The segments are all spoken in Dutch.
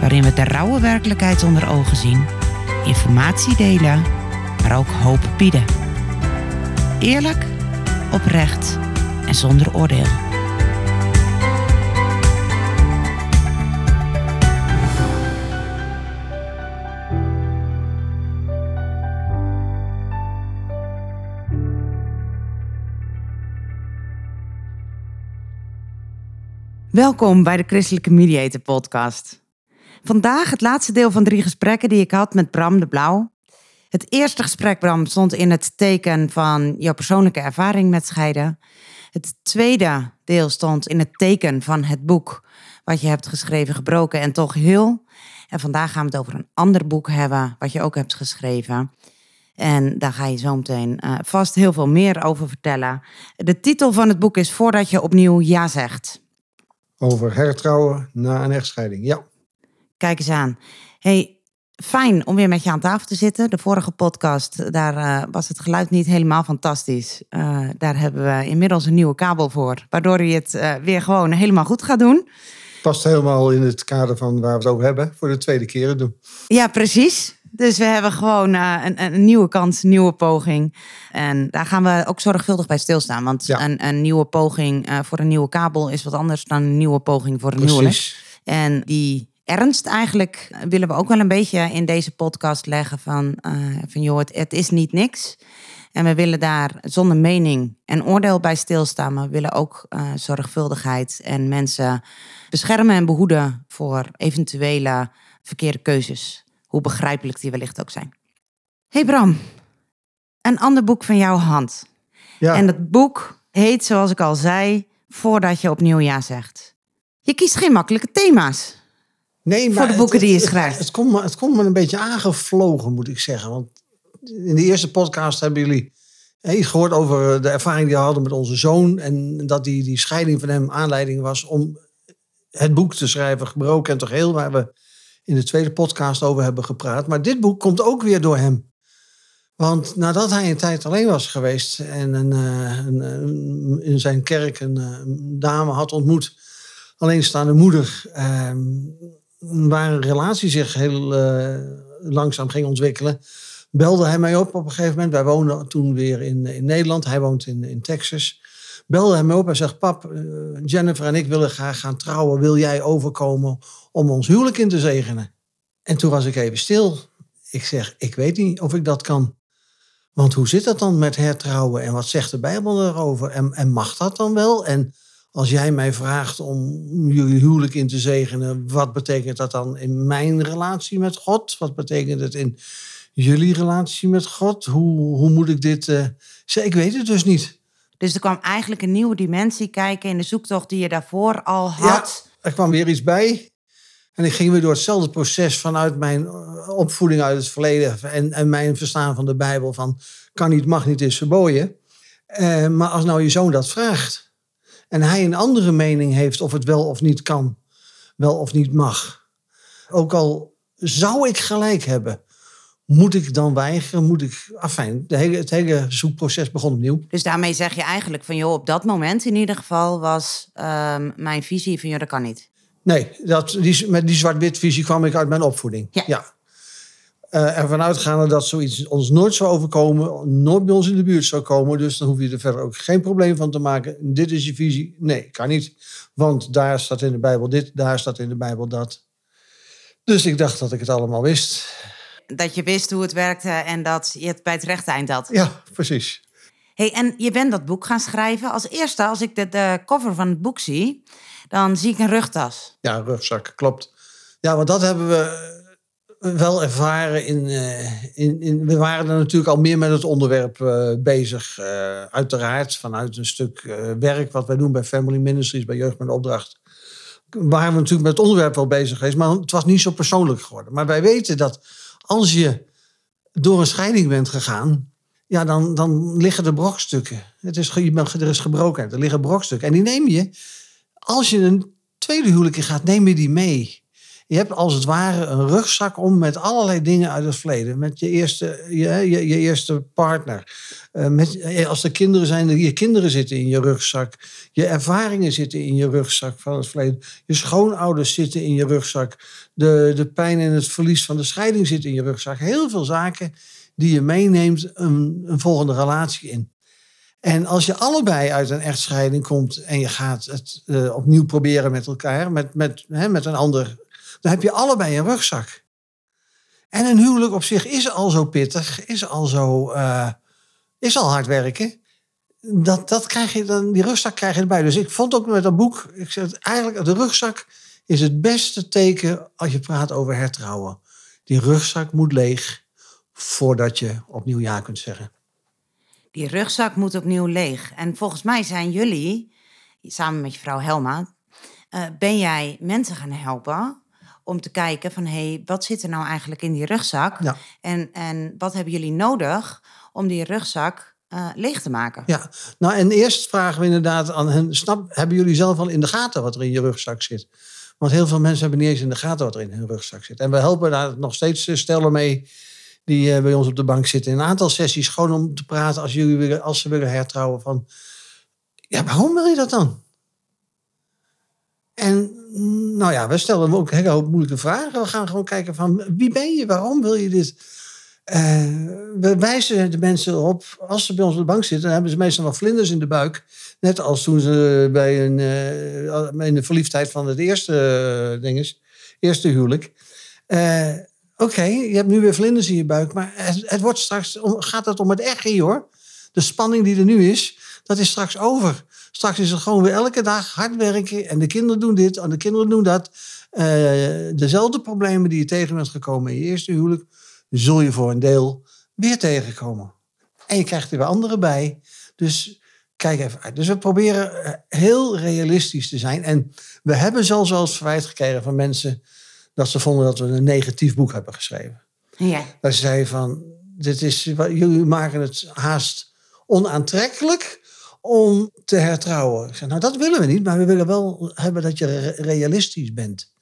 waarin we de rauwe werkelijkheid onder ogen zien, informatie delen, maar ook hoop bieden. Eerlijk, oprecht en zonder oordeel. Welkom bij de Christelijke Mediator Podcast. Vandaag het laatste deel van drie gesprekken die ik had met Bram de Blauw. Het eerste gesprek, Bram, stond in het teken van jouw persoonlijke ervaring met scheiden. Het tweede deel stond in het teken van het boek wat je hebt geschreven, Gebroken en toch heel. En vandaag gaan we het over een ander boek hebben, wat je ook hebt geschreven. En daar ga je zo meteen uh, vast heel veel meer over vertellen. De titel van het boek is Voordat je opnieuw ja zegt. Over hertrouwen na een echtscheiding, ja. Kijk eens aan. Hey, fijn om weer met je aan tafel te zitten. De vorige podcast, daar uh, was het geluid niet helemaal fantastisch. Uh, daar hebben we inmiddels een nieuwe kabel voor, waardoor je het uh, weer gewoon helemaal goed gaat doen. Past helemaal in het kader van waar we het over hebben, voor de tweede keer doen. Ja, precies. Dus we hebben gewoon een, een, nieuwe kans, een nieuwe poging. En daar gaan we ook zorgvuldig bij stilstaan. Want ja. een, een, nieuwe poging voor een nieuwe kabel is wat anders dan een nieuwe poging voor een nieuwe. Precies. En die ernst eigenlijk willen we ook wel een beetje in deze podcast leggen van, uh, van joh, het, het, is niet niks. En we willen daar zonder mening en oordeel bij stilstaan, maar we willen ook uh, zorgvuldigheid en mensen beschermen en behoeden voor eventuele verkeerde keuzes, hoe begrijpelijk die wellicht ook zijn. Hey Bram, een ander boek van jouw hand. Ja. En het boek heet, zoals ik al zei, Voordat je opnieuw ja zegt. Je kiest geen makkelijke thema's. Nee, maar voor de boeken het, die je schrijft. Het, het, komt me, het komt me een beetje aangevlogen, moet ik zeggen. Want in de eerste podcast hebben jullie iets gehoord over de ervaring die we hadden met onze zoon. En dat die, die scheiding van hem aanleiding was om het boek te schrijven, Gebroken en toch heel, waar we in de tweede podcast over hebben gepraat. Maar dit boek komt ook weer door hem. Want nadat hij een tijd alleen was geweest en een, een, een, in zijn kerk een, een, dame had ontmoet, alleenstaande moeder, ehm, waar een relatie zich heel uh, langzaam ging ontwikkelen, belde hij mij op op een gegeven moment. Wij woonden toen weer in, in Nederland, hij woont in, in Texas. Belde hij mij op en zegt: Pap, uh, Jennifer en ik willen graag gaan trouwen. Wil jij overkomen om ons huwelijk in te zegenen? En toen was ik even stil. Ik zeg: Ik weet niet of ik dat kan. Want hoe zit dat dan met hertrouwen en wat zegt de Bijbel daarover? En, en mag dat dan wel? En als jij mij vraagt om jullie huwelijk in te zegenen, wat betekent dat dan in mijn relatie met God? Wat betekent het in jullie relatie met God? Hoe, hoe moet ik dit. Uh... Ik weet het dus niet. Dus er kwam eigenlijk een nieuwe dimensie kijken in de zoektocht die je daarvoor al had. Ja, er kwam weer iets bij. En ik ging weer door hetzelfde proces vanuit mijn eh, opvoeding uit het verleden en, en mijn verstaan van de Bijbel van kan niet, mag niet, is verboden. Uh, maar als nou je zoon dat vraagt, en hij een andere mening heeft of het wel of niet kan, wel of niet mag. Ook al zou ik gelijk hebben, moet ik dan weigeren? Moet ik. Afijn, de hele, het hele zoekproces begon opnieuw. Dus daarmee zeg je eigenlijk van joh, op dat moment in ieder geval was um, mijn visie van joh, dat kan niet. Nee, dat, die, met die zwart-wit visie kwam ik uit mijn opvoeding. Ja. ja uh, ervan uitgaande dat zoiets ons nooit zou overkomen, nooit bij ons in de buurt zou komen. Dus dan hoef je er verder ook geen probleem van te maken. Dit is je visie. Nee, kan niet. Want daar staat in de Bijbel dit, daar staat in de Bijbel dat. Dus ik dacht dat ik het allemaal wist. Dat je wist hoe het werkte en dat je het bij het rechte eind had. Ja, precies. Hey, en je bent dat boek gaan schrijven. Als eerste, als ik de, de cover van het boek zie, dan zie ik een rugtas. Ja, een rugzak, klopt. Ja, want dat hebben we wel ervaren in, uh, in, in, We waren er natuurlijk al meer met het onderwerp uh, bezig. Uh, uiteraard vanuit een stuk werk wat wij doen bij Family Ministries, bij Jeugd met Opdracht. waren we natuurlijk met het onderwerp wel bezig geweest, maar het was niet zo persoonlijk geworden. Maar wij weten dat als je door een scheiding bent gegaan, ja, dan, dan liggen er brokstukken. Het is, je bent, er is gebrokenheid, er liggen brokstukken. En die neem je, als je een tweede huwelijk gaat, neem je die mee. Je hebt als het ware een rugzak om met allerlei dingen uit het verleden. Met je eerste, je, je, je eerste partner. Uh, met, eh, als er kinderen zijn, je kinderen zitten in je rugzak. Je ervaringen zitten in je rugzak van het verleden. Je schoonouders zitten in je rugzak. De, de pijn en het verlies van de scheiding zit in je rugzak. Heel veel zaken die je meeneemt een, een volgende relatie in. En als je allebei uit een echtscheiding komt en je gaat het uh, opnieuw proberen met elkaar, met, met, hè, met een ander dan heb je allebei een rugzak. En een huwelijk op zich is al zo pittig, is al zo, uh, is al hard werken. Dat, dat krijg je dan, die rugzak krijg je erbij. Dus ik vond ook met dat boek, ik zeg eigenlijk, de rugzak is het beste teken als je praat over hertrouwen. Die rugzak moet leeg voordat je opnieuw ja kunt zeggen. Die rugzak moet opnieuw leeg. En volgens mij zijn jullie, samen met je vrouw Helma, uh, ben jij mensen gaan helpen om te kijken van hé, hey, wat zit er nou eigenlijk in die rugzak? Ja. En, en wat hebben jullie nodig om die rugzak uh, leeg te maken? Ja, nou en eerst vragen we inderdaad aan hen, snap, hebben jullie zelf al in de gaten wat er in je rugzak zit? Want heel veel mensen hebben niet eens in de gaten wat er in hun rugzak zit. En we helpen daar nog steeds eh, stellen mee die uh, bij ons op de bank zitten. In een aantal sessies gewoon om te praten als, jullie willen, als ze willen hertrouwen van... Ja, waarom wil je dat dan? En nou ja, we stellen ook een hele hoop moeilijke vragen. We gaan gewoon kijken van wie ben je? Waarom wil je dit? Uh, we wijzen de mensen op, als ze bij ons op de bank zitten, dan hebben ze meestal nog vlinders in de buik. Net als toen ze bij een, uh, in de verliefdheid van het eerste uh, eerste huwelijk. Oké, je hebt nu weer vlinders in je buik, maar het, het wordt straks, gaat het om het echt hoor. De spanning die er nu is, dat is straks over. Straks is het gewoon weer elke dag hard werken. En de kinderen doen dit en de kinderen doen dat. Uh, dezelfde problemen die je tegen bent gekomen in je eerste huwelijk, zul je voor een deel weer tegenkomen. En je krijgt er weer anderen bij. Dus kijk even uit. Dus we proberen eh, heel realistisch te zijn. En we hebben zelfs wel eens verwijt gekregen van mensen dat ze vonden dat we een negatief boek hebben geschreven. Ja. Dat ze zeiden van, dit is, jullie maken het haast onaantrekkelijk om te hertrouwen. Ik zei, nou dat willen we niet, maar we willen wel hebben dat je realistisch bent.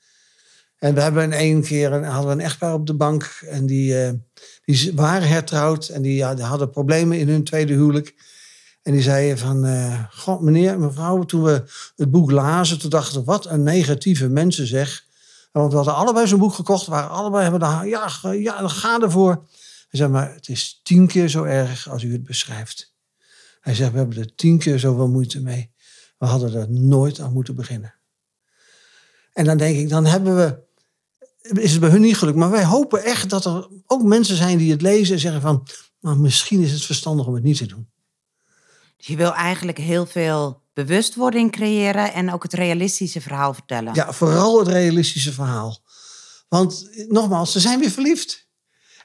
En we hebben in één keer een, hadden we een echtpaar op de bank en die, uh, die waren hertrouwd en die, hadden problemen in hun tweede huwelijk. En die zeiden van, uh, god meneer, mevrouw, toen we het boek lazen, toen dachten we, wat een negatieve mensen zeg. Want we hadden allebei zo'n boek gekocht, waren allebei hebben daar, ja, ja, ga ervoor. Hij zei, maar het is tien keer zo erg als u het beschrijft. Hij zegt, we hebben er tien keer zoveel moeite mee. We hadden er nooit aan moeten beginnen. En dan denk ik, dan hebben we, is het bij hun niet gelukt. Maar wij hopen echt dat er ook mensen zijn die het lezen en zeggen van, nou, misschien is het verstandig om het niet te doen. Dus je wil eigenlijk heel veel bewustwording creëren en ook het realistische verhaal vertellen. Ja, vooral het realistische verhaal. Want nogmaals, ze zijn weer verliefd.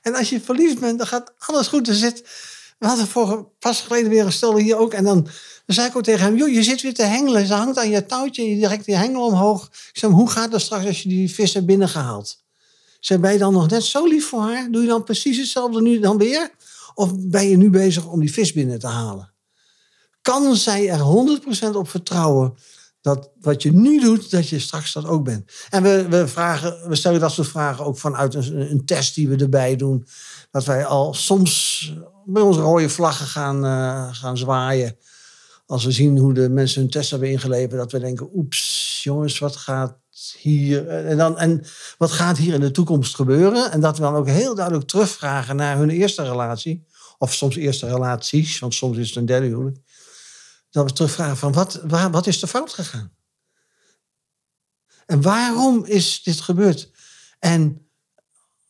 En als je verliefd bent, dan gaat alles goed. Er zit, we hadden voor pas geleden weer een stel hier ook. En dan, zei ik ook tegen hem, joh, je zit weer te hengelen. Ze hangt aan je touwtje, je direct die hengel omhoog. Ik zei, hoe gaat het straks als je die vis hebt binnengehaald? Zei, ben je dan nog net zo lief voor haar? Doe je dan precies hetzelfde nu dan weer? Of ben je nu bezig om die vis binnen te halen? Kan zij er 100% op vertrouwen dat wat je nu doet, dat je straks dat ook bent. En we, we, vragen, we stellen dat soort vragen ook vanuit een, een test die we erbij doen. Dat wij al soms bij onze rode vlaggen gaan, uh, gaan zwaaien. Als we zien hoe de mensen hun test hebben ingeleverd. Dat we denken, oeps, jongens, wat gaat hier... En, dan, en wat gaat hier in de toekomst gebeuren? En dat we dan ook heel duidelijk terugvragen naar hun eerste relatie. Of soms eerste relaties, want soms is het een derde huwelijk. Dat we terugvragen van, wat, waar, wat is er fout gegaan? En waarom is dit gebeurd? En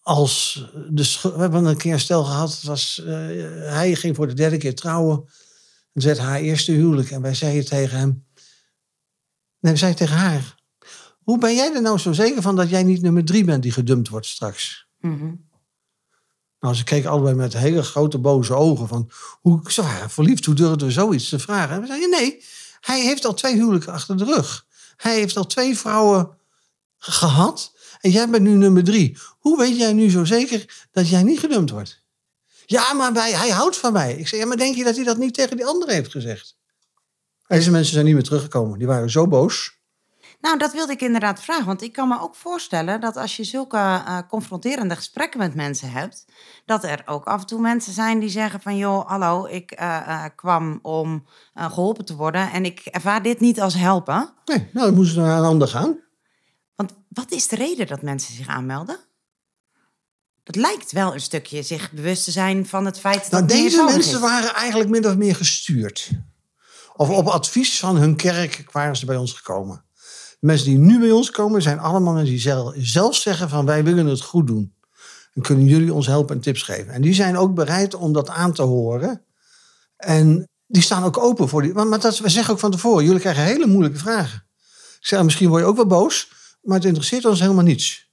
als de we hebben een keer een stel gehad, was, uh, hij ging voor de derde keer trouwen. Het werd haar eerste huwelijk. En wij zeiden tegen hem, nee, we zeiden tegen haar, hoe ben jij er nou zo zeker van dat jij niet nummer drie bent die gedumpt wordt straks? Mm Nou, ze keken allebei met hele grote boze ogen van, hoe, ze waren verliefd, hoe durfden we zoiets te vragen? En we zeiden, nee, hij heeft al twee huwelijken achter de rug. Hij heeft al twee vrouwen gehad en jij bent nu nummer drie. Hoe weet jij nu zo zeker dat jij niet gedumpt wordt? Ja, maar hij houdt van mij. Ik zeg, ja, maar denk je dat hij dat niet tegen die andere heeft gezegd? Deze mensen zijn niet meer teruggekomen. Die waren zo boos. Nou, dat wilde ik inderdaad vragen. Want ik kan me ook voorstellen dat als je zulke uh, confronterende gesprekken met mensen hebt, dat er ook af en toe mensen zijn die zeggen van joh, hallo, ik uh, uh, kwam om geholpen te worden en ik ervaar dit niet als helpen. Nee, nou dan moeten ze naar een ander gaan. Wat is de reden dat mensen zich aanmelden? Dat lijkt wel een stukje zich bewust te zijn van het feit nou, dat deze mensen waren eigenlijk min of meer gestuurd. Of op advies van hun kerk waren ze bij ons gekomen. De mensen die nu bij ons komen zijn allemaal mensen die zelf, zelf zeggen van wij willen het goed doen. En kunnen jullie ons helpen en tips geven. En die zijn ook bereid om dat aan te horen. En die staan ook open voor die. Maar dat, we zeggen ook van tevoren, jullie krijgen hele moeilijke vragen. Ik zeg, misschien word je ook wel boos, maar het interesseert ons helemaal niets.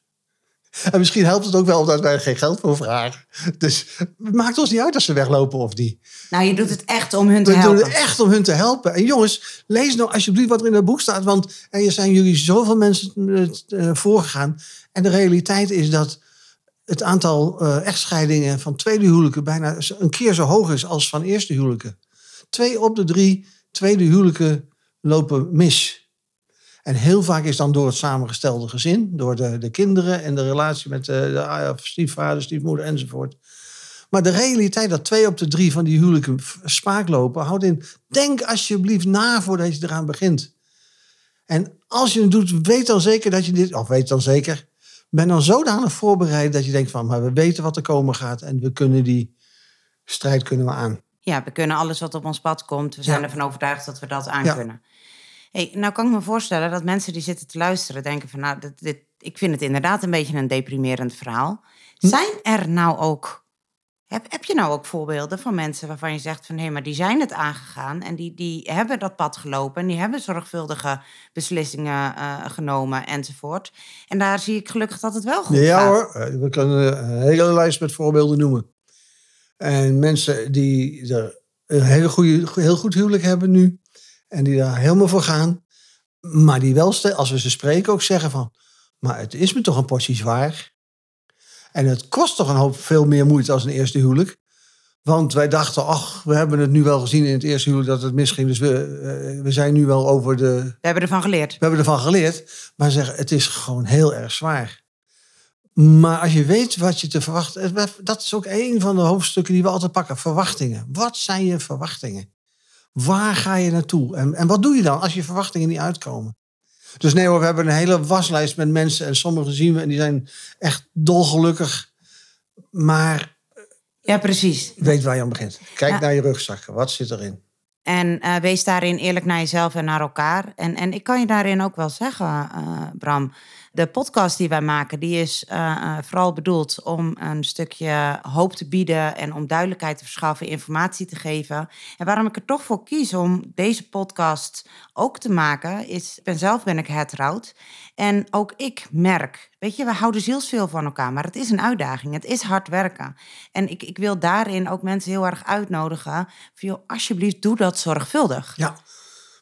En misschien helpt het ook wel omdat wij er geen geld voor vragen. Dus het maakt ons niet uit als ze weglopen of niet. Nou, je doet het echt om hun te helpen. We doen het echt om hun te helpen. En jongens, lees nou alsjeblieft wat er in het boek staat. Want er zijn jullie zoveel mensen uh, voorgegaan. En de realiteit is dat het aantal uh, echtscheidingen van tweede huwelijken bijna een keer zo hoog is als van eerste huwelijken. Twee op de drie tweede huwelijken lopen mis. En heel vaak is dan door het samengestelde gezin, door de, de kinderen en de relatie met de, de ah stiefvader, stiefmoeder enzovoort. Maar de realiteit dat twee op de drie van die huwelijken spaak lopen, houdt in, denk alsjeblieft na voordat je eraan begint. En als je het doet, weet dan zeker dat je dit, of weet dan zeker, ben dan zodanig voorbereid dat je denkt van, maar we weten wat er komen gaat en we kunnen die strijd kunnen we aan. Ja, we kunnen alles wat op ons pad komt, we zijn ja. ervan overtuigd dat we dat aan ja. kunnen. Hey, nou kan ik me voorstellen dat mensen die zitten te luisteren denken van nou, dit, dit, ik vind het inderdaad een beetje een deprimerend verhaal. Hm? Zijn er nou ook, heb, heb je nou ook voorbeelden van mensen waarvan je zegt van hé, hey, maar die zijn het aangegaan en die, die hebben dat pad gelopen en die hebben zorgvuldige beslissingen uh, genomen enzovoort. En daar zie ik gelukkig dat het wel goed ja, gaat. hoor, we kunnen een hele lijst met voorbeelden noemen. En mensen die er een hele goede, heel goed huwelijk hebben nu, en die daar helemaal voor gaan. Maar die wel, als we ze spreken, ook zeggen van... Maar het is me toch een portie zwaar. En het kost toch een hoop veel meer moeite als een eerste huwelijk. Want wij dachten, ach, we hebben het nu wel gezien in het eerste huwelijk dat het misging. Dus we, uh, we zijn nu wel over de... We hebben ervan geleerd. We hebben ervan geleerd. Maar zeggen, het is gewoon heel erg zwaar. Maar als je weet wat je te verwachten... Dat is ook een van de hoofdstukken die we altijd pakken. Verwachtingen. Wat zijn je verwachtingen? Waar ga je naartoe? En, en wat doe je dan als je verwachtingen niet uitkomen? Dus nee hoor, we hebben een hele waslijst met mensen. En sommigen zien we en die zijn echt dolgelukkig. Maar... Ja, precies. Weet waar je aan begint. Kijk naar je rugzakken. Wat zit erin? En uh, wees daarin eerlijk naar jezelf en naar elkaar. En, en ik kan je daarin ook wel zeggen, uh, Bram de podcast die wij maken, die is uh, vooral bedoeld om een stukje hoop te bieden en om duidelijkheid te verschaffen, informatie te geven. En waarom ik er toch voor kies om deze podcast ook te maken, is, ben zelf ben ik hertrouwd. En ook ik merk, weet je, we houden zielsveel van elkaar, maar het is een uitdaging. Het is hard werken. En ik, ik wil daarin ook mensen heel erg uitnodigen. Van, joh, alsjeblieft, doe dat zorgvuldig. Ja.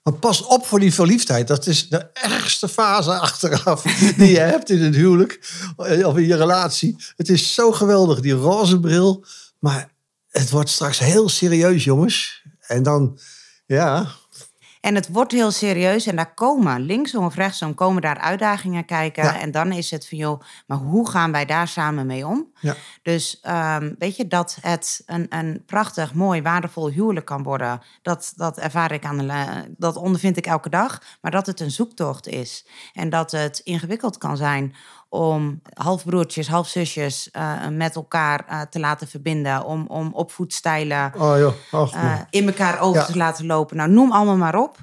Maar pas op voor die verliefdheid. Dat is de ergste fase achteraf die je hebt in het huwelijk of in je relatie. Het is zo geweldig, die roze bril. Maar het wordt straks heel serieus, jongens. En dan, ja, en het wordt heel serieus en daar komen, linksom of rechtsom, komen daar uitdagingen kijken. En dan is het van, joh, maar hoe gaan wij daar samen mee om? Ja. Dus um, weet je, dat het een, een prachtig, mooi, waardevol huwelijk kan worden, dat, dat ervaar ik aan de, dat ondervind ik elke dag. Maar dat het een zoektocht is en dat het ingewikkeld kan zijn om halfbroertjes, halfzusjes uh, met elkaar uh, te laten verbinden. Om, om opvoedstijlen oh, joh. uh, in elkaar over ja. te laten lopen. Nou, noem allemaal maar op.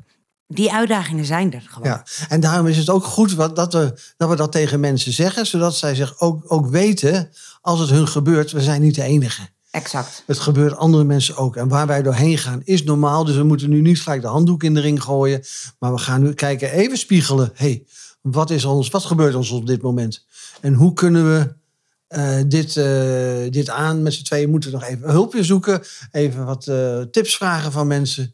Die uitdagingen zijn er gewoon. Ja, en daarom is het ook goed wat, dat, we, dat we dat tegen mensen zeggen. Zodat zij zich ook, ook weten, als het hun gebeurt, we zijn niet de enige. Exact. Het gebeurt andere mensen ook. En waar wij doorheen gaan is normaal. Dus we moeten nu niet gelijk de handdoek in de ring gooien. Maar we gaan nu kijken, even spiegelen. hey, wat, is ons, wat gebeurt ons op dit moment? En hoe kunnen we uh, dit, uh, dit aan met z'n tweeën? Moeten nog even hulpje zoeken. Even wat uh, tips vragen van mensen.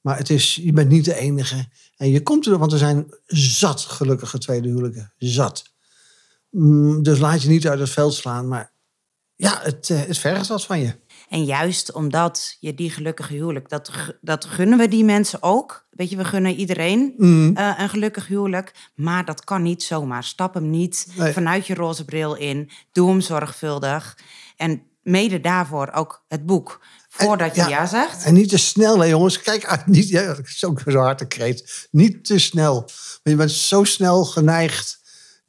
Maar het is, je bent niet de enige. En je komt er, want er zijn zat gelukkige tweede huwelijken. Zat. Mm, dus laat je niet uit het veld slaan. Maar ja, het, eh, het vergt wat van je. En juist omdat je die gelukkige huwelijk, dat, dat gunnen we die mensen ook. Weet je, we gunnen iedereen mm. eh, een gelukkig huwelijk. Maar dat kan niet zomaar. Stap hem niet vanuit je roze bril in. Doe hem zorgvuldig. En mede daarvoor ook het boek. Voordat je ja, zegt. En niet te snel, hè, jongens. Kijk, ah, niet, ja, dat is ook zo hard kreet. Niet te snel. Want je bent zo snel geneigd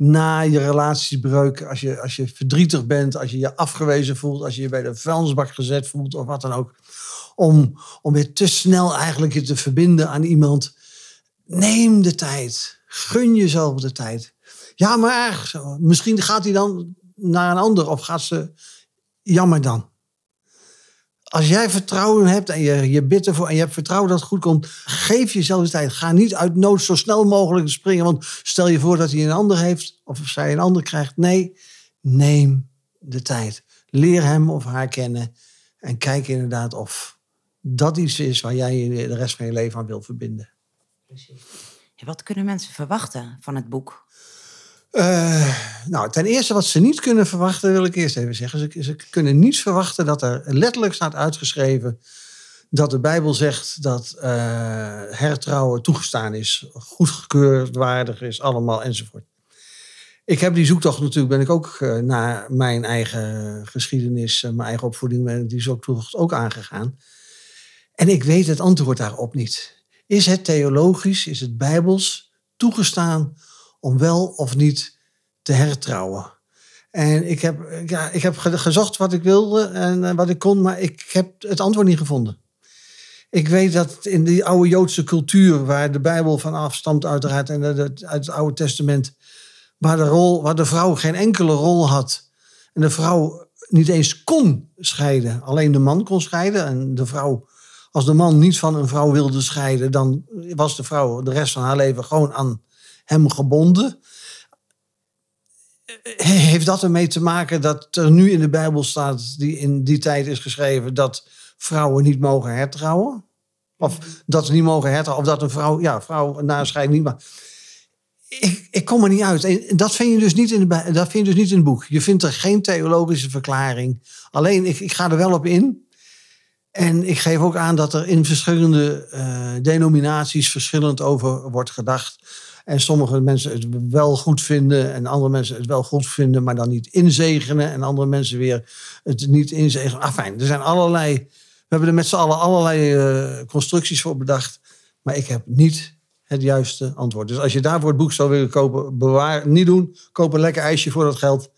na je relatiebreuk, als je, als je verdrietig bent, als je je afgewezen voelt, als je je bij de vuilnisbak gezet voelt of wat dan ook, om, om weer te snel eigenlijk je te verbinden aan iemand. Neem de tijd. Gun jezelf de tijd. Ja, maar misschien gaat hij dan naar een ander of gaat ze. Jammer dan. Als jij vertrouwen hebt en je, je bidt ervoor en je hebt vertrouwen dat het goed komt, geef jezelf de tijd. Ga niet uit nood zo snel mogelijk springen, want stel je voor dat hij een ander heeft of zij een ander krijgt. Nee, neem de tijd. Leer hem of haar kennen en kijk inderdaad of dat iets is waar jij de rest van je leven aan wil verbinden. Precies. wat kunnen mensen verwachten van het boek? Uh, nou, ten eerste wat ze niet kunnen verwachten, wil ik eerst even zeggen. Ze, ze, kunnen niet verwachten dat er letterlijk staat uitgeschreven dat de Bijbel zegt dat uh, hertrouwen toegestaan is, goedgekeurd, waardig is, allemaal enzovoort. Ik heb die zoektocht natuurlijk, ben ik ook uh, naar mijn eigen geschiedenis, mijn eigen opvoeding, ben die zoektocht ook aangegaan. En ik weet het antwoord daarop niet. Is het theologisch, is het bijbels toegestaan om wel of niet te hertrouwen. En ik heb, ja, ik heb gezocht wat ik wilde en eh, wat ik kon, maar ik heb het antwoord niet gevonden. Ik weet dat in die oude Joodse cultuur, waar de Bijbel van afstamt uiteraard en uit het Oude Testament, waar de, rol, waar de vrouw geen enkele rol had en de vrouw niet eens kon scheiden, alleen de man kon scheiden en de vrouw, als de man niet van een vrouw wilde scheiden, dan was de vrouw de rest van haar leven gewoon aan hem gebonden. Heeft dat ermee te maken dat er nu in de Bijbel staat, die in die tijd is geschreven, dat vrouwen niet mogen hertrouwen? Of dat ze niet mogen hertrouwen, of dat een vrouw, ja, vrouw na niet mag. Ik, ik kom er niet uit. En dat vind, je dus niet in de, dat vind je dus niet in het boek. Je vindt er geen theologische verklaring. Alleen, ik, ik ga er wel op in. En ik geef ook aan dat er in verschillende uh, denominaties verschillend over wordt gedacht. En sommige mensen het wel goed vinden en andere mensen het wel goed vinden, maar dan niet inzegenen. En andere mensen weer het niet inzegenen. Ah, fijn. Er zijn allerlei, we hebben er met z'n allen allerlei uh, constructies voor bedacht. Maar ik heb niet het juiste antwoord. Dus als je daarvoor het boek zou willen kopen, bewaar, niet doen. Koop een lekker ijsje voor dat geld.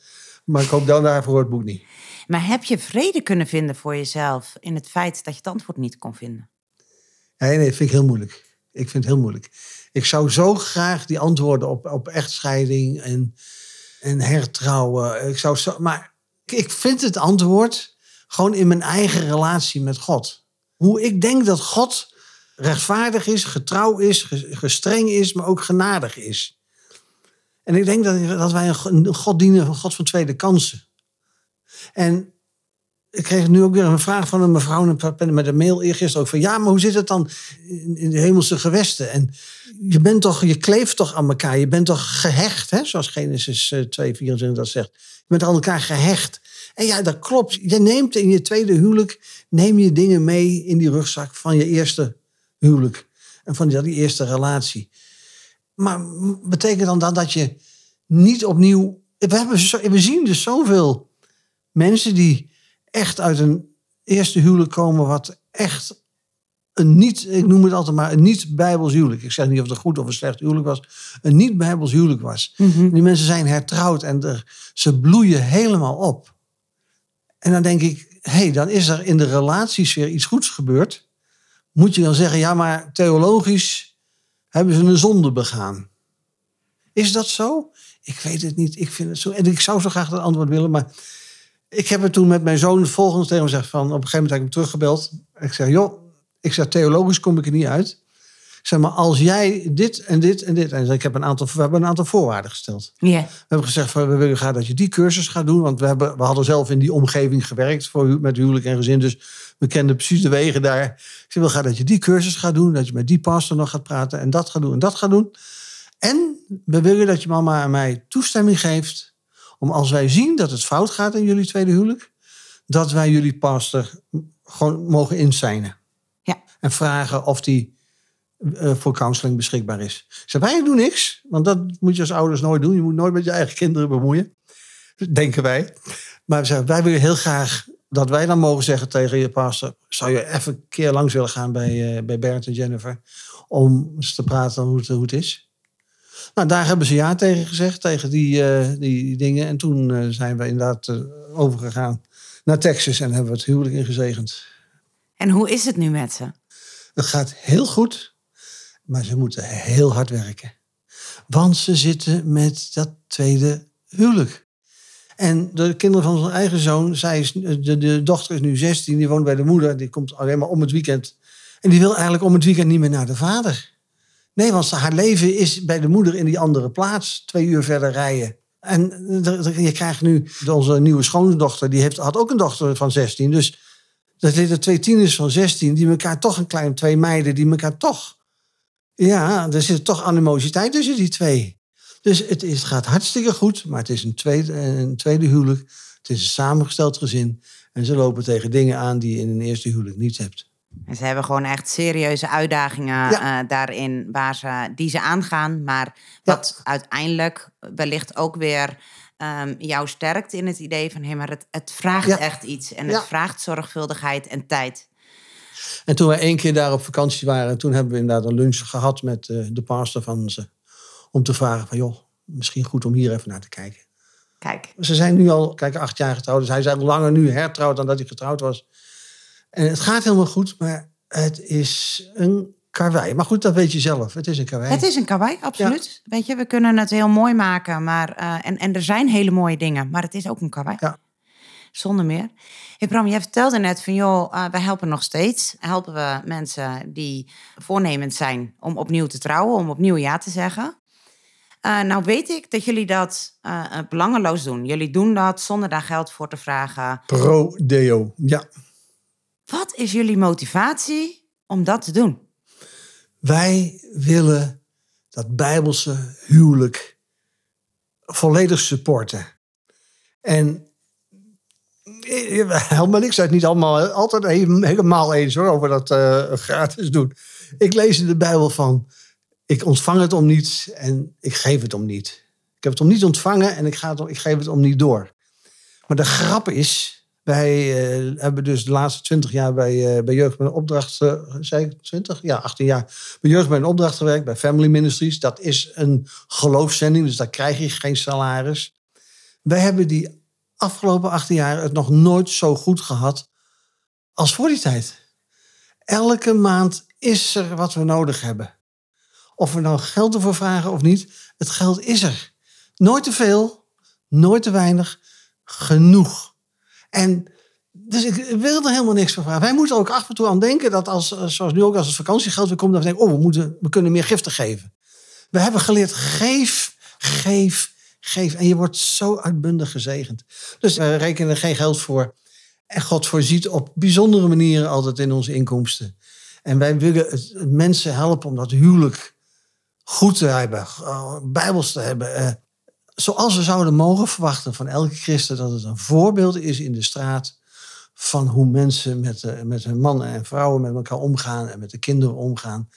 Maar koop dan daarvoor het boek niet. Maar heb je vrede kunnen vinden voor jezelf in het feit dat je het antwoord niet kon vinden? Nee, nee, dat vind ik heel moeilijk. Ik vind het heel moeilijk. Ik zou zo graag die antwoorden op, op echtscheiding en, en hertrouwen. Ik zou zo, maar ik vind het antwoord gewoon in mijn eigen relatie met God. Hoe ik denk dat God rechtvaardig is, getrouw is, gestreng is, maar ook genadig is. En ik denk dat, dat wij een God dienen, een God van tweede kansen. En ik kreeg nu ook weer een vraag van een mevrouw met een mail eergisteren ook van ja, maar hoe zit het dan in, de hemelse gewesten? En je bent toch, je kleeft toch aan elkaar, je bent toch gehecht, hè? zoals Genesis 2:24 eh, dat zegt. Je bent aan elkaar gehecht. En ja, dat klopt. Je neemt in je tweede huwelijk neem je dingen mee in die rugzak van je eerste huwelijk en van die eerste relatie. Maar betekent dan dat dat je niet opnieuw. We, hebben, we zien dus zoveel mensen die echt uit een eerste huwelijk komen wat echt een niet, ik noem het altijd maar, een niet-bijbels huwelijk. Ik zeg niet of het een goed of een slecht huwelijk was. Een niet-bijbels huwelijk was. Mhm. Die mensen zijn hertrouwd en er, ze bloeien helemaal op. En dan denk ik, hé, hey, dan is er in de relaties weer iets goeds gebeurd. Moet je dan zeggen, ja, maar theologisch hebben ze een zonde begaan. Is dat zo? Ik weet het niet. Ik vind het zo. En ik zou zo graag dat antwoord willen, maar ik heb het toen met mijn zoon het volgende tegen hem gezegd. Van, op een gegeven moment heb ik hem teruggebeld. Ik zeg, joh, ik zeg, theologisch kom ik er niet uit. zeg maar, als jij dit en dit en dit. En ik heb een aantal, we hebben een aantal voorwaarden gesteld. We hebben gezegd, van, we willen graag dat je die cursus gaat doen. Want we, hebben, we hadden zelf in die omgeving gewerkt voor, met huwelijk en gezin. Dus we kenden precies de wegen daar. Ik wil graag dat je die cursus gaat doen. Dat je met die pastor nog gaat praten. En dat gaat doen en dat gaat doen. En we willen dat je mama en mij toestemming geeft. Om als wij zien dat het fout gaat in jullie tweede huwelijk. Dat wij jullie pastor gewoon mogen inzijnen. Ja. En vragen of die eh, voor counseling beschikbaar is. Zei, wij doen niks. Want dat moet je als ouders nooit doen. Je moet nooit met je eigen kinderen bemoeien. Denken wij. Maar we zeggen, wij willen heel graag dat wij dan mogen zeggen tegen je pastor... zou je even een keer langs willen gaan bij, eh, bij Bert en Jennifer... om eens te praten hoe het, hoe het is. Nou, daar hebben ze ja tegen gezegd, tegen die, eh, die dingen. En toen eh, zijn we inderdaad eh, overgegaan naar Texas... en hebben we het huwelijk ingezegend. En hoe is het nu met ze? Het gaat heel goed, maar ze moeten heel hard werken. Want ze zitten met dat tweede huwelijk. En de kinderen van zijn eigen zoon, zij is, de, de dochter is nu 16, die woont bij de moeder, die komt alleen maar om het weekend. En die wil eigenlijk om het weekend niet meer naar de vader. Nee, want haar leven is bij de moeder in die andere plaats, twee uur verder rijden. En je krijgt nu, onze nieuwe schoondochter, die heeft, had ook een dochter van 16. Dus dat zitten twee tieners van 16 die elkaar toch een klein, twee meiden die elkaar toch. Ja, er zit toch animositeit tussen die twee. Dus het, is, gaat hartstikke goed, maar het is een tweede, een tweede huwelijk. Het is een samengesteld gezin. En ze lopen tegen dingen aan die je in een eerste huwelijk niet hebt. En ze hebben gewoon echt serieuze uitdagingen Ja. eh, daarin waar ze, die ze aangaan. Maar wat uiteindelijk wellicht ook weer ehm, jou sterkt in het idee van... hé, maar het, het vraagt Ja. echt iets. En het vraagt zorgvuldigheid en tijd. En toen we één keer daar op vakantie waren, toen hebben we inderdaad een lunch gehad met eh, de pastor van ze. Om te vragen van, joh, misschien goed om hier even naar te kijken. Kijk, Ze zijn nu al, kijk, acht jaar getrouwd. Dus hij is eigenlijk langer nu hertrouwd dan dat hij getrouwd was. En het gaat helemaal goed, maar het is een karwei. Maar goed, dat weet je zelf. Het is een karwei. het is een kawaii, absoluut. Weet je, we kunnen het heel mooi maken. Maar, eh, en, en er zijn hele mooie dingen, maar het is ook een kawaii. Ja. Zonder meer. Hey Bram, jij vertelde net van, joh, eh, wij helpen nog steeds. Helpen we mensen die voornemend zijn om opnieuw te trouwen, om opnieuw ja te zeggen. Eh, nou weet ik dat jullie dat belangeloos doen. Jullie doen dat zonder daar geld voor te vragen. Pro deo. Ja. Wat is jullie motivatie om dat te doen? Wij willen dat bijbelse huwelijk volledig supporten. En eh, helemaal niks uit, niet allemaal, altijd he- helemaal eens hoor, over dat eh, gratis doen. Ik lees in de Bijbel van, ik ontvang het om niets en ik geef het om niet. Ik heb het om niet ontvangen en ik, ga het ik geef het om niet door. Maar de grap is, wij eh, hebben dus de laatste twintig jaar bij, eh, bij Jeugd met een Opdracht, eh, zei ik 20? Ja, 18 jaar. Bij Jeugd met een Opdracht gewerkt, bij Family Ministries. Dat is een geloofszending, dus daar krijg je geen salaris. Wij hebben die afgelopen 18 jaar het nog nooit zo goed gehad als voor die tijd. Elke maand is er wat we nodig hebben. Of we nou geld ervoor vragen of niet, het geld is er. Nooit te veel, nooit te weinig, genoeg. En dus ik wil er helemaal niks van vragen. Wij moeten ook af en toe aan denken dat als, eh, zoals nu ook als het vakantiegeld weer komt, we denken, oh, we, moeten, we kunnen meer giften geven. We hebben geleerd, geef, geef, geef. En je wordt zo uitbundig gezegend. Dus we rekenen er geen geld voor. En God voorziet op bijzondere manieren altijd in onze inkomsten. En wij willen mensen helpen om dat huwelijk goed te hebben, eh, bijbels te hebben. Zoals we zouden mogen verwachten van elke christen dat het een voorbeeld is in de straat van hoe mensen met, eh, met hun mannen en vrouwen met elkaar omgaan en met de kinderen omgaan.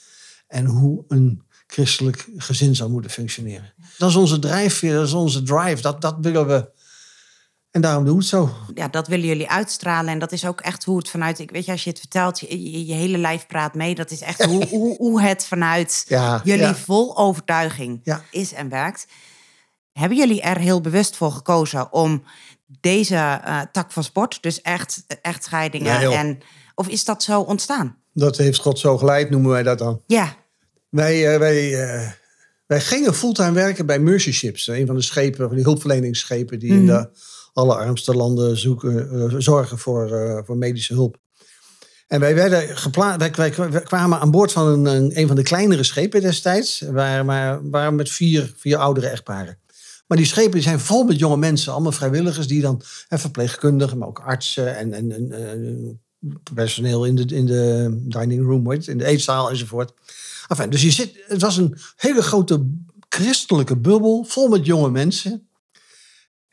En hoe een christelijk gezin zou moeten functioneren. Dat is onze drijfveer, dat is onze drive, dat, dat willen we. En daarom doen we het zo. Ja, dat willen jullie uitstralen. En dat is ook echt hoe het vanuit... Ik weet je, als je het vertelt, je, je, je hele lijf praat mee. Dat is echt hoe, hoe, hoe het vanuit Ja, jullie ja. vol overtuiging Ja. is en werkt. Hebben jullie er heel bewust voor gekozen om deze eh, tak van sport, dus echt echtscheidingen Nee, joh. en of is dat zo ontstaan? Dat heeft God zo geleid, noemen wij dat dan. Ja, Wij, eh, wij, eh, wij gingen fulltime werken bij Mercy Ships. Een van de schepen, van die hulpverleningsschepen die in de allerarmste landen zoeken, zorgen voor, voor medische hulp. En wij, werden wij, kwamen aan boord van een, een, van de kleinere schepen destijds. Waar, maar, met vier, vier oudere echtparen. Maar die schepen zijn vol met jonge mensen, allemaal vrijwilligers die dan, en verpleegkundigen, maar ook artsen en, en, en personeel in de, in de dining room, in de eetzaal enzovoort. Enfin, dus je zit, het was een hele grote christelijke bubbel, vol met jonge mensen.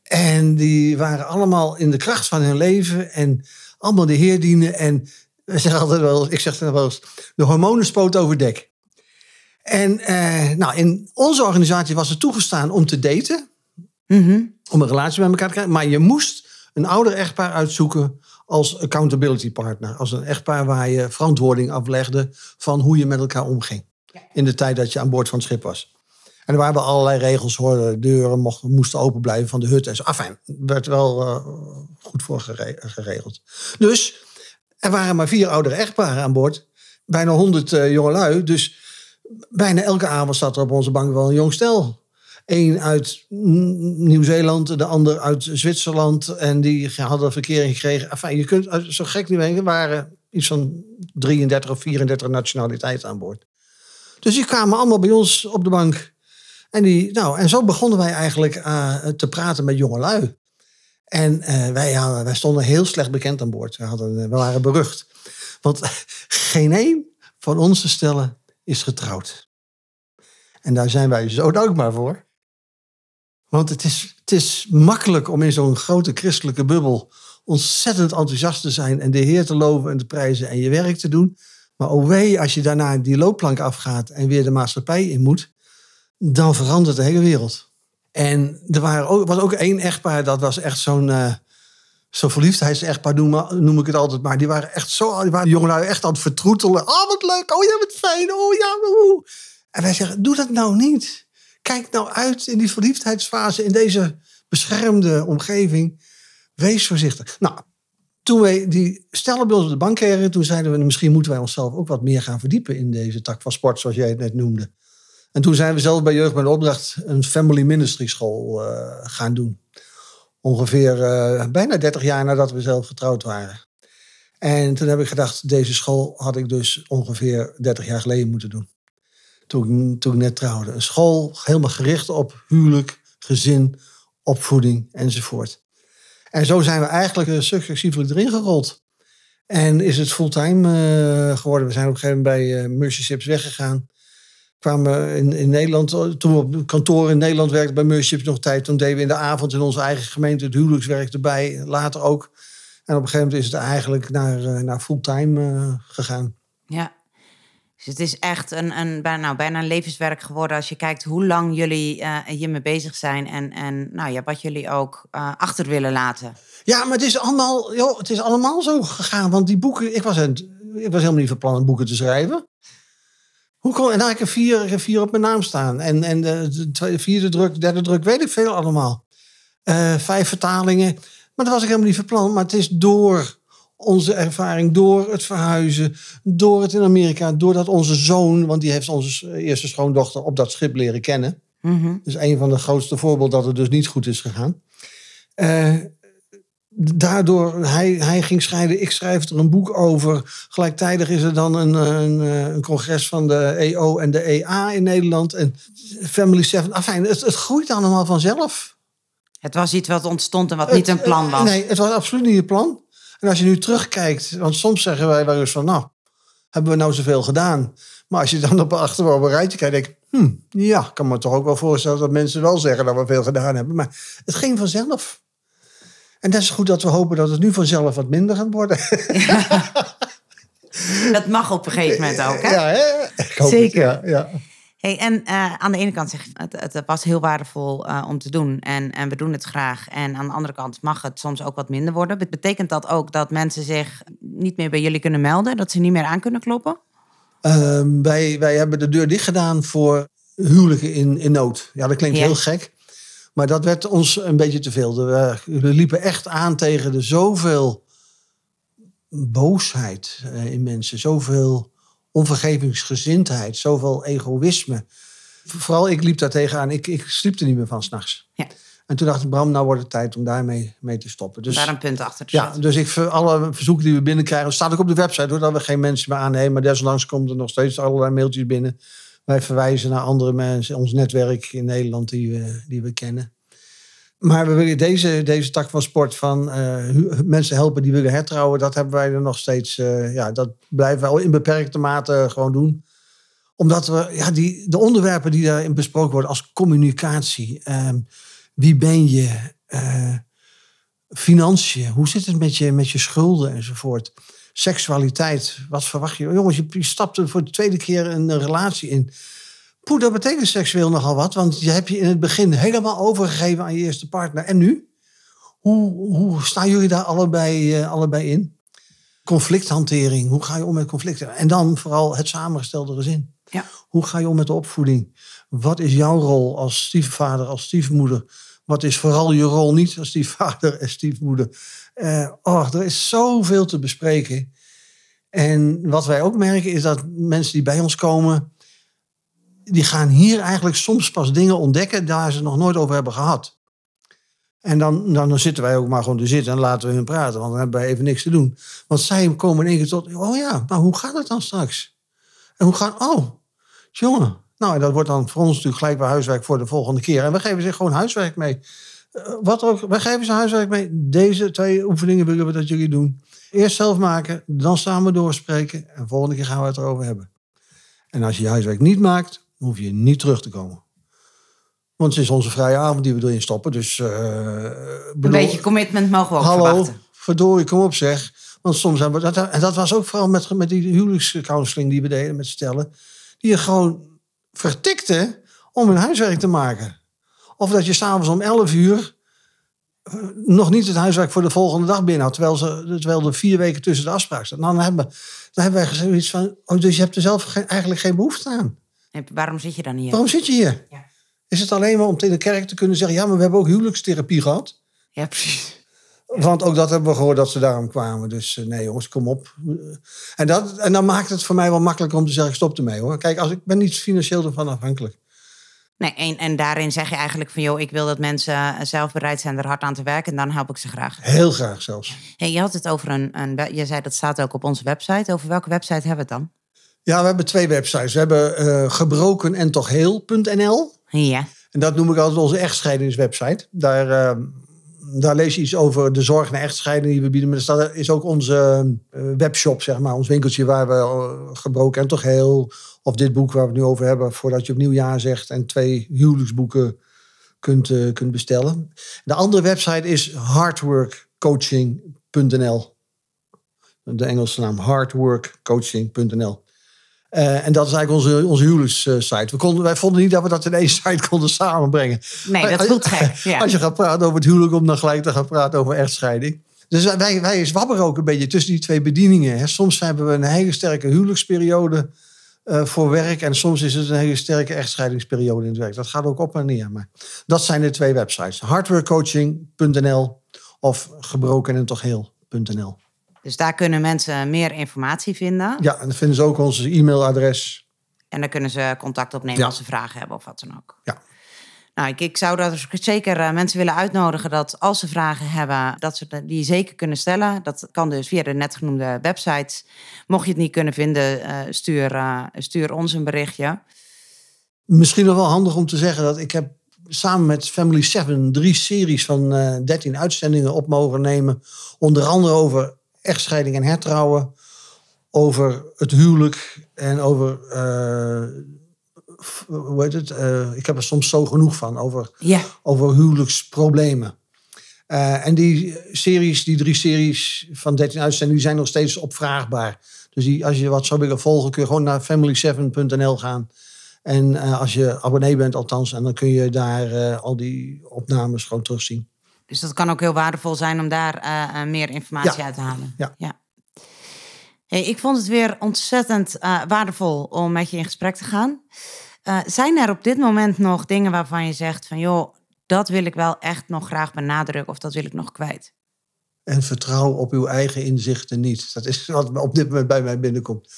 En die waren allemaal in de kracht van hun leven en allemaal de Heer dienen. En altijd wel, ik zeg het wel eens, de hormonen spoot over dek. En eh, nou, in onze organisatie was het toegestaan om te daten. Mhm. Om een relatie met elkaar te krijgen. Maar je moest een ouder echtpaar uitzoeken als accountability partner. Als een echtpaar waar je verantwoording aflegde van hoe je met elkaar omging. In de tijd dat je aan boord van het schip was. En er waren allerlei regels hoor. De deuren mochten, moesten open blijven van de hut en zo. Enfin, werd wel uh, goed voor geregeld. Dus er waren maar vier oudere echtparen aan boord. Bijna honderd uh, jongelui. Dus bijna elke avond zat er op onze bank wel een jong stel. Eén uit Nieuw-Zeeland, de ander uit Zwitserland. En die hadden verkering gekregen. Enfin, je kunt zo gek niet weten, er waren iets van 33 of 34 nationaliteiten aan boord. Dus die kwamen allemaal bij ons op de bank. En, die, nou, en zo begonnen wij eigenlijk uh, te praten met jongelui. En uh, wij, hadden, wij stonden heel slecht bekend aan boord. We, hadden, we waren berucht. Want geen één van onze stellen is getrouwd. En daar zijn wij zo dankbaar voor. Want het is, het is makkelijk om in zo'n grote christelijke bubbel ontzettend enthousiast te zijn en de Heer te loven en te prijzen en je werk te doen. Maar oh wee, als je daarna die loopplank afgaat en weer de maatschappij in moet, dan verandert de hele wereld. En er waren ook, was ook één echtpaar, dat was echt zo'n uh, zo'n verliefdheidsechtpaar, noem, noem ik het altijd maar. Die waren echt zo, die waren jongelui echt aan het vertroetelen. Oh, wat leuk, oh ja, wat fijn, oh ja. En wij zeggen, doe dat nou niet kijk nou uit in die verliefdheidsfase, in deze beschermde omgeving. Wees voorzichtig. Nou, toen wij die stellen op de bank kregen, toen zeiden we, misschien moeten wij onszelf ook wat meer gaan verdiepen in deze tak van sport, zoals jij het net noemde. En toen zijn we zelf bij Jeugd met de Opdracht een family ministry school uh, gaan doen. Ongeveer uh, bijna 30 jaar nadat we zelf getrouwd waren. En toen heb ik gedacht, deze school had ik dus ongeveer 30 jaar geleden moeten doen toen, toen ik net trouwde. Een school helemaal gericht op huwelijk, gezin, opvoeding enzovoort. En zo zijn we eigenlijk uh, successievelijk erin gerold. En is het fulltime uh, geworden. We zijn op een gegeven moment bij uh, Mercy Ships weggegaan. Kwamen in, in Nederland, toen we op kantoor in Nederland werkten bij Mercy Ships nog tijd. Toen deden we in de avond in onze eigen gemeente het huwelijkswerk erbij. Later ook. En op een gegeven moment is het eigenlijk naar, naar fulltime gegaan. Ja, dus het is echt een, een, bijna, nou, bijna een levenswerk geworden als je kijkt hoe lang jullie uh, hiermee bezig zijn en, en nou, ja, wat jullie ook uh, achter willen laten. Ja, maar het is, allemaal, joh, het is allemaal zo gegaan. Want die boeken, ik was, het, ik was helemaal niet van plan om boeken te schrijven. Hoe kon, en dan heb ik er vier, vier op mijn naam staan. En, en de, tweede, vierde druk, derde druk, weet ik veel allemaal. Uh, vijf vertalingen. Maar dat was ik helemaal niet van plan. Maar het is door onze ervaring door het verhuizen, door het in Amerika, doordat onze zoon, want die heeft onze eerste schoondochter op dat schip leren kennen. Mm Dus een van de grootste voorbeelden dat het dus niet goed is gegaan. Uh, daardoor, hij, hij ging schrijven, ik schrijf er een boek over. Gelijktijdig is er dan een, een, een, congres van de EO en de EA in Nederland. En Family Seven. Enfin, het, het groeit allemaal vanzelf. Het was iets wat ontstond en wat niet een plan was. Nee, het was absoluut niet een plan. En als je nu terugkijkt, want soms zeggen wij wel eens van, nou, hebben we nou zoveel gedaan? Maar als je dan op achter op een rijtje kijkt, denk ik, hm, ja, ik kan me toch ook wel voorstellen dat mensen wel zeggen dat we veel gedaan hebben. Maar het ging vanzelf. En dat is goed dat we hopen dat het nu vanzelf wat minder gaat worden. Dat mag op een gegeven moment ook, hè? Ja, hè? Ik hoop Zeker. Het, ja, ja. Hey, en uh, aan de ene kant zeg het, het was heel waardevol uh, om te doen en, en we doen het graag. En aan de andere kant mag het soms ook wat minder worden. Betekent dat ook dat mensen zich niet meer bij jullie kunnen melden? Dat ze niet meer aan kunnen kloppen? Uh, wij, wij hebben de deur dicht gedaan voor huwelijken in, in nood. Ja, dat klinkt heel gek. Maar dat werd ons een beetje te veel. We, we liepen echt aan tegen de zoveel boosheid uh, in mensen. Zoveel onvergevingsgezindheid, zoveel egoïsme. Vooral ik liep daar tegenaan. Ik, ik sliep er niet meer van s'nachts. Ja. En toen dacht ik, Bram, nou wordt het tijd om daarmee mee te stoppen. Dus, Daar een punt achter te ja, zetten. dus ik, alle verzoeken die we binnenkrijgen, staat ook op de website, hoor, dat we geen mensen meer aannemen. Maar desondanks komt er nog steeds allerlei mailtjes binnen. Wij verwijzen naar andere mensen, ons netwerk in Nederland die we, die we kennen. Maar we willen deze, deze tak van sport van eh, mensen helpen die willen hertrouwen, dat hebben wij er nog steeds, eh, ja, dat blijven we wel in beperkte mate gewoon doen. Omdat we, ja, die, de onderwerpen die daarin besproken worden als communicatie, ehm, wie ben je, eh, financiën, hoe zit het met je, met je schulden enzovoort. Seksualiteit, wat verwacht je? Jongens, je, je stapt er voor de tweede keer een relatie in. Poeh, dat betekent seksueel nogal wat, want je hebt je in het begin helemaal overgegeven aan je eerste partner. En nu? Hoe, hoe staan jullie daar allebei, eh, allebei in? Conflicthantering, hoe ga je om met conflicten? En dan vooral het samengestelde gezin. Ja. Hoe ga je om met de opvoeding? Wat is jouw rol als stiefvader, als stiefmoeder? Wat is vooral je rol niet als stiefvader en stiefmoeder? Eh, oh, er is zoveel te bespreken. En wat wij ook merken is dat mensen die bij ons komen, die gaan hier eigenlijk soms pas dingen ontdekken daar ze nog nooit over hebben gehad. En dan, dan, dan zitten wij ook maar gewoon te zitten en laten we hun praten, want dan hebben wij even niks te doen. Want zij komen in één keer tot, oh ja, maar hoe gaat het dan straks? En hoe gaat, oh, jongen. Nou, en dat wordt dan voor ons natuurlijk gelijk weer huiswerk voor de volgende keer. En we geven ze gewoon huiswerk mee. Eh, wat ook, wij geven ze huiswerk mee. Deze twee oefeningen willen we dat jullie doen. Eerst zelf maken, dan samen doorspreken. En volgende keer gaan we het erover hebben. En als je je huiswerk niet maakt, dan hoef je niet terug te komen. Want het is onze vrije avond die we erin stoppen. Dus, eh, Een beetje commitment mogen we ook Hallo, verwachten. verdorie, kom op zeg. Want soms hebben we dat. En dat was ook vooral met, met die huwelijkscounseling die we deden met stellen. Die je gewoon vertikte om hun huiswerk te maken. Of dat je s'avonds om 11 uur eh, nog niet het huiswerk voor de volgende dag binnenhoudt. Terwijl, ze, terwijl er vier weken tussen de afspraak staat. Dan hebben, dan hebben wij gezegd iets van. Oh, dus je hebt er zelf geen- eigenlijk geen behoefte aan. En waarom zit je dan hier? Waarom zit je hier? Ja. Is het alleen maar om in de kerk te kunnen zeggen. Ja, maar we hebben ook huwelijkstherapie gehad. Ja, precies. Want ook dat hebben we gehoord dat ze daarom kwamen. Dus eh, nee jongens, kom op. En, dat, en dan maakt het voor mij wel makkelijker om te zeggen, stop ermee hoor. Kijk, als ik ben niet financieel ervan afhankelijk. Nee, en, en daarin zeg je eigenlijk van, joh, ik wil dat mensen zelf bereid zijn er hard aan te werken. En dan help ik ze graag. Heel graag zelfs. Hey, je had het over een, een, je zei dat staat ook op onze website. Over welke website hebben we het dan? Ja, we hebben twee websites. We hebben eh gebroken en toch heel.nl. Ja. En dat noem ik altijd onze echtscheidingswebsite. Daar, eh, daar lees je iets over de zorg na echtscheiding die we bieden. Maar staat- is ook onze eh, webshop, zeg maar. Ons winkeltje waar we eh, gebroken en toch heel... Of dit boek waar we het nu over hebben, voordat je opnieuw ja zegt. En twee huwelijksboeken kunt, eh, kunt bestellen. De andere website is hardworkcoaching.nl. De Engelse naam hardworkcoaching.nl. Eh, en dat is eigenlijk onze, onze huwelijkssite. We konden, wij vonden niet dat we dat in één site konden samenbrengen. Nee, dat voelt gek. Ja. Als je gaat praten over het huwelijk, om dan gelijk te gaan praten over echtscheiding. Dus wij, wij zwabberen ook een beetje tussen die twee bedieningen. Soms hebben we een hele sterke huwelijksperiode eh, voor werk. En soms is het een hele sterke echtscheidingsperiode in het werk. Dat gaat ook op en neer. Maar dat zijn de twee websites. Hardwarecoaching.nl of gebroken en toch heel.nl. Dus daar kunnen mensen meer informatie vinden. Ja, en dan vinden ze ook ons e-mailadres. En dan kunnen ze contact opnemen Ja. als ze vragen hebben of wat dan ook. Ja. Nou, ik, ik zou dat zeker eh, mensen willen uitnodigen dat als ze vragen hebben, dat ze die zeker kunnen stellen. Dat kan dus via de net genoemde websites. Mocht je het niet kunnen vinden, eh, stuur, eh, stuur ons een berichtje. Misschien nog wel handig om te zeggen dat ik heb samen met Family 7 drie series van eh 13 uitzendingen op mogen nemen. Onder andere over echtscheiding en hertrouwen. Over het huwelijk en over, eh, hoe heet het? Eh, ik heb er soms zo genoeg van. Over, Ja. over huwelijksproblemen. Eh, en die series, die drie series van 13 uitzendingen, die zijn nog steeds opvraagbaar. Dus die, als je wat zou willen volgen, kun je gewoon naar family7.nl gaan. En als je abonnee bent althans, en dan kun je daar al die opnames gewoon terugzien. Dus dat kan ook heel waardevol zijn om daar eh, eh, meer informatie Ja. uit te halen. Ja. Hey, ik vond het weer ontzettend eh, waardevol om met je in gesprek te gaan. Zijn er op dit moment nog dingen waarvan je zegt van joh, dat wil ik wel echt nog graag benadrukken of dat wil ik nog kwijt? En vertrouw op uw eigen inzichten niet. Dat is wat op dit moment bij mij binnenkomt.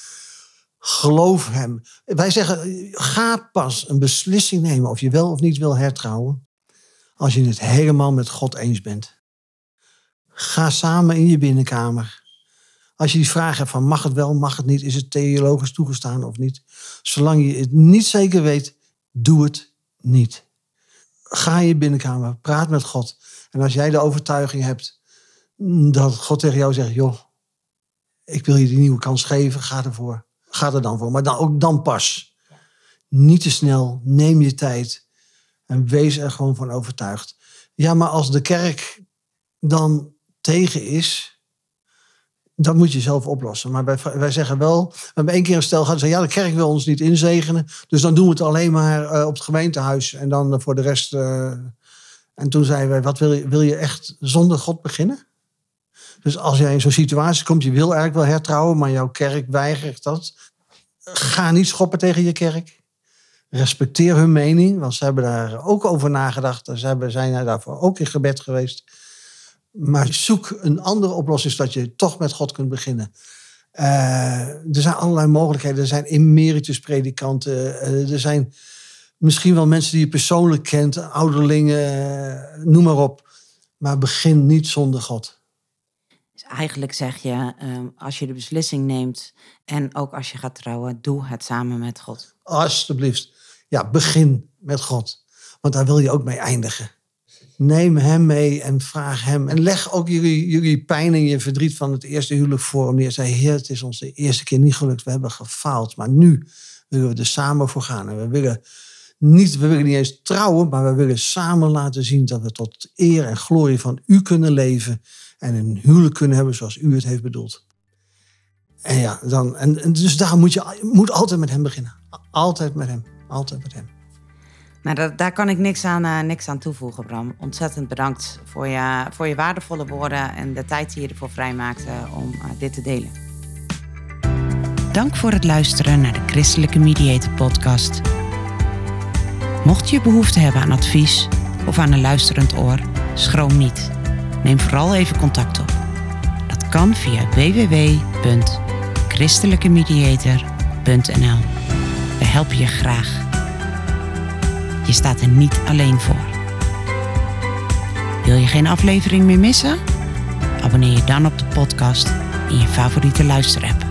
Geloof hem. Wij zeggen, ga pas een beslissing nemen of je wel of niet wil hertrouwen. Als je het helemaal met God eens bent. Ga samen in je binnenkamer. Als je die vraag hebt van mag het wel, mag het niet, is het theologisch toegestaan of niet. Zolang je het niet zeker weet, doe het niet. Ga in je binnenkamer, praat met God. En als jij de overtuiging hebt dat God tegen jou zegt, joh, ik wil je die nieuwe kans geven, ga ervoor. Ga er dan voor. Maar dan, ook dan pas. Niet te snel, neem je tijd en wees er gewoon van overtuigd. Ja, maar als de kerk dan tegen is, dat moet je zelf oplossen. Maar wij, wij zeggen wel, we hebben één keer een stel gehad, ja, de kerk wil ons niet inzegenen, dus dan doen we het alleen maar uh, op het gemeentehuis en dan voor de rest. Uh, en toen zeiden wij, wat wil je, wil je echt zonder God beginnen? Dus als jij in zo'n situatie komt, je wil eigenlijk wel hertrouwen, maar jouw kerk weigert dat. Ga niet schoppen tegen je kerk. Respecteer hun mening, want ze hebben daar ook over nagedacht. Ze hebben, zijn daarvoor ook in gebed geweest. Maar zoek een andere oplossing, zodat je toch met God kunt beginnen. Uh, er zijn allerlei mogelijkheden. Er zijn emeritus predikanten. Uh, er zijn misschien wel mensen die je persoonlijk kent, ouderlingen, noem maar op. Maar begin niet zonder God. Dus eigenlijk zeg je, uh, als je de beslissing neemt en ook als je gaat trouwen, doe het samen met God. Alsjeblieft. Ja, begin met God. Want daar wil je ook mee eindigen. Neem hem mee en vraag hem. En leg ook jullie, jullie pijn en je verdriet van het eerste huwelijk voor hem neer. Zei, heer, het is ons de eerste keer niet gelukt. We hebben gefaald. Maar nu willen we er samen voor gaan. En we willen niet, we willen niet eens trouwen, maar we willen samen laten zien dat we tot eer en glorie van u kunnen leven. En een huwelijk kunnen hebben zoals u het heeft bedoeld. En ja, dan, en dus daar moet je moet altijd met hem beginnen. Altijd met hem. Altijd met hem. Nou, dat, daar kan ik niks aan, uh, niks aan toevoegen, Bram. Ontzettend bedankt voor je, voor je waardevolle woorden en de tijd die je ervoor vrijmaakte om uh, dit te delen. Dank voor het luisteren naar de Christelijke Mediator Podcast. Mocht je behoefte hebben aan advies of aan een luisterend oor, schroom niet. Neem vooral even contact op. Dat kan via www.christelijkemediator.nl. We helpen je graag. Je staat er niet alleen voor. Wil je geen aflevering meer missen? Abonneer je dan op de podcast in je favoriete luisterapp.